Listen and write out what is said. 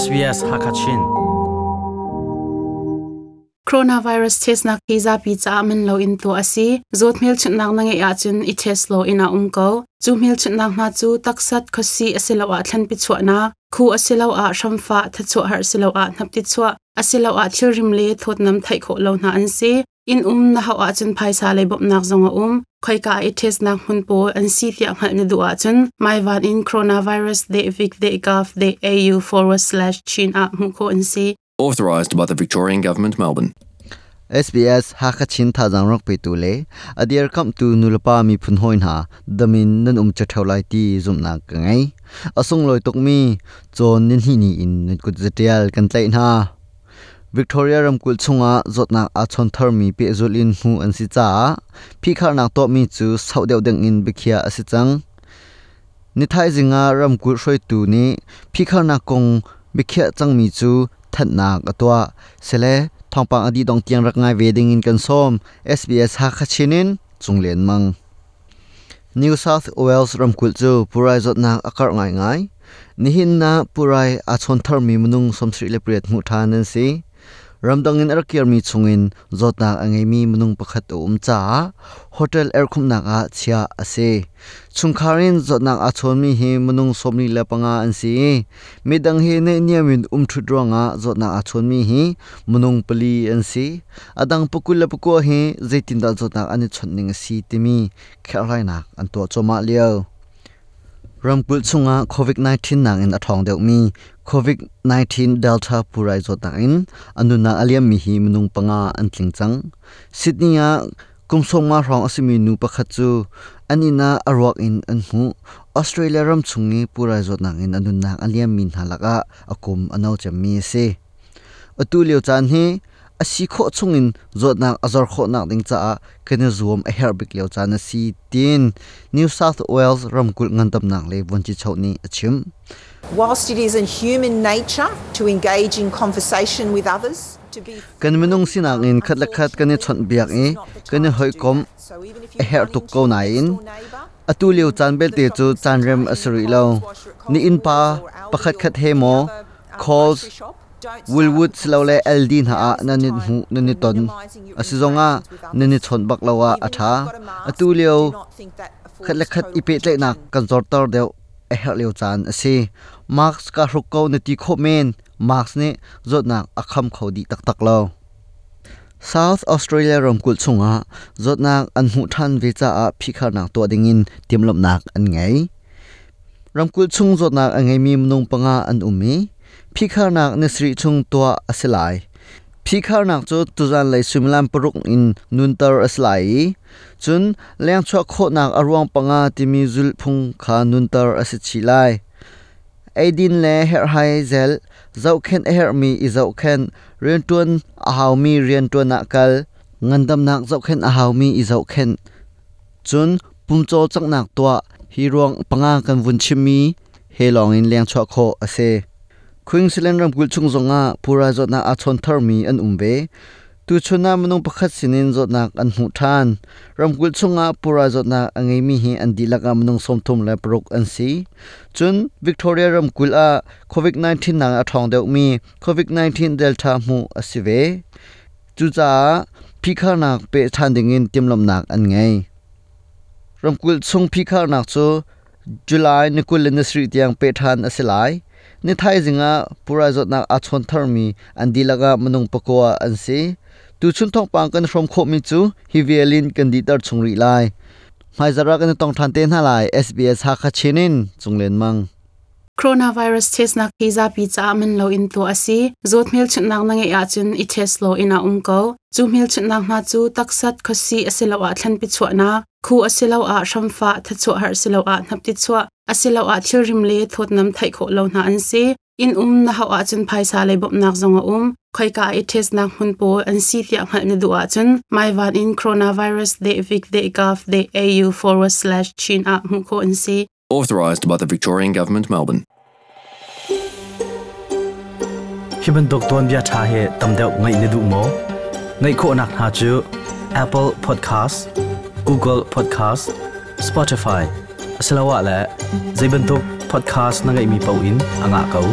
SBS Hakachin. Coronavirus test na kiza pi cha min lo in to asi. Zot mil chun nak nange ya chun i test lo ina um ko chu mil chun nak na chu taksat khosi asilo a thlan pi chwa na. Khu asilo a shamfa tha chu har silo a nap ti chwa asilo a thil rim le thot nam thai kho lo na an si. In um na ha chun phai sa le bop nak zonga um khoi ka i test nak hun po an si ti ang hal ni du a chun. Mai van in coronavirus de vic de gov de au forward slash chin a mu ko an si. Authorised by the Victorian Government, Melbourne. SBS hakachin tha jang rok pe tu le. Adier kam tu nulpa mi phun hoin ha. Damin nan um cha thaulai ti zum na ka ngai. Asung loi tok mi chon nin hi ni in kut zetial kan tlai na Victoria ram kul chunga zotnak a chon thar mi pe zulin hu an si cha phi khar nak to mi chu sau deuh deng in bikhia asi chang ni thai zinga ram kul hroi tu ni phi khar nak kong bikhia chang mi chu that nak atwa sele thongpang adi dong tiang rak ngai wedding in kan som SBS ha khachinin chunglen mang New South Wales ram kul chu purai zot nak akar ngai ngai nihin na purai a chon thar mi munung somsri le priat mu thanan si ramdang in er arkir mi chungin zotna angai mi munung pakhat um cha hotel er airkhum na ga chia ase. Chungkharin zotna a chon mi hi munung somni la panga ansi. Midang he ne niamin um thu dronga zotna a chon mi hi munung pali ansi. Adang pukul la puko he zaitin da zotna ani chonning si timi. Khelhaina an to choma leo ramkul chunga covid 19 nang in athong deuh mi. covid-19 delta purai zo ta in anuna aliam mi hi munung panga antling chang sydney ya kumsong ma rong asimi nu pakhat chu anina arwak in anhu australia ram chungi purai zo nang in anuna aliam min halaka akum anau cham mi se. Atu leo chan hi asi kho chungin zotnak azar kho nak ding cha kene zoom a her bik leo chana si tin. New south wales ramkul ngandam nak le bonchi chawni achim Whilst it is in human nature to engage in conversation with others, kan minung sinak in khat la khat kan chon biak e kan hoi kom a her tuk ko na in atu liu chan bel te chu chan rem asri lo. ni in pa pakhat khat he mo. calls Wilwood slowle Eldin ha nani hu nani ton asizonga nani chon bak lawa atha atu liu khat la khat ipe tle nak kan zor tor deu a her liu chan ase marks ka hruk ko na ti kho men marks ne zot na akham khodi tak tak lo South Australia rom kul chunga zot na an hu than ve cha a phikhar na to dingin timlop nak an ngai ram kul chung zot na angai mi mnung panga an umi พี่ข้านักนิสริชงตัวอสลายพี่ข้านักจูตุจันเลยสุมลันปรุกอินนุนตอร์อสลายจุนเลี้ยงชัวโคนักอรวงปังอาติมีจุลพงขานุนตอร์อสิชิไลไอดินเลเฮรไฮเซลเจ้าเคนเฮรมีอีเจ้าเคนเรียนตัวนอาหาวมีเรียนตัวนักกัลงันดำนักเจ้าเคนอาหาวมีอีเจ้าเคนจุนปุ่มโจจักนักตัวฮีรวงปังอากันวุนชิมีเฮลองอินเลี้ยงชัวโคอเซ Queensland ram kul chung zonga pura zot na a chon thar mi an umbe tu chuna manung pakhat sinin zot nak an hu than ram kul chunga pura zot na angai mi hi an dilaka manung somthum la prok an si chun victoria ram kul a covid 19 nang a thong deuh mi covid 19 delta mu asive chu cha phikha nak pe than ding in timlom nak an ngai ram kul chung phikha nak chu july nikul industry tiang pe than asilai ni thai zinga pura zot nak a chon thar mi an dilaga manung pakwa an si tu chun thong pang kan from kho mi chu hi violin kan di tar chungri lai mai zara kan tong than te na lai sbs ha kha chinin chunglen mang coronavirus test na kiza pizza amen lo in to asi. Zot mil chun nak nange ya chun i test lo ina um ko chu mil chun nak na chu taksat khosi asilo a thlan pi chwa na. Khu asilo a shamfa tha chu har silo a nap ti chwa asilo a thil rim le thot nam thai kho lo na an si. In um na ha chun phai sa le bop nak zonga um. Khoi ka i test nak hun po an si ti ang hal ni du a chun. Mai van in coronavirus de vic de gov de au forward slash chin a mu ko an si. Authorised by the Victorian Government, Melbourne. Hiban dokton bia tha he tamdeu ngai ne du mo ngai kho nak ha chu Apple Podcast, Google Podcast, Spotify. Asalawa la zaiban tok podcast na ngai mi pau in anga kau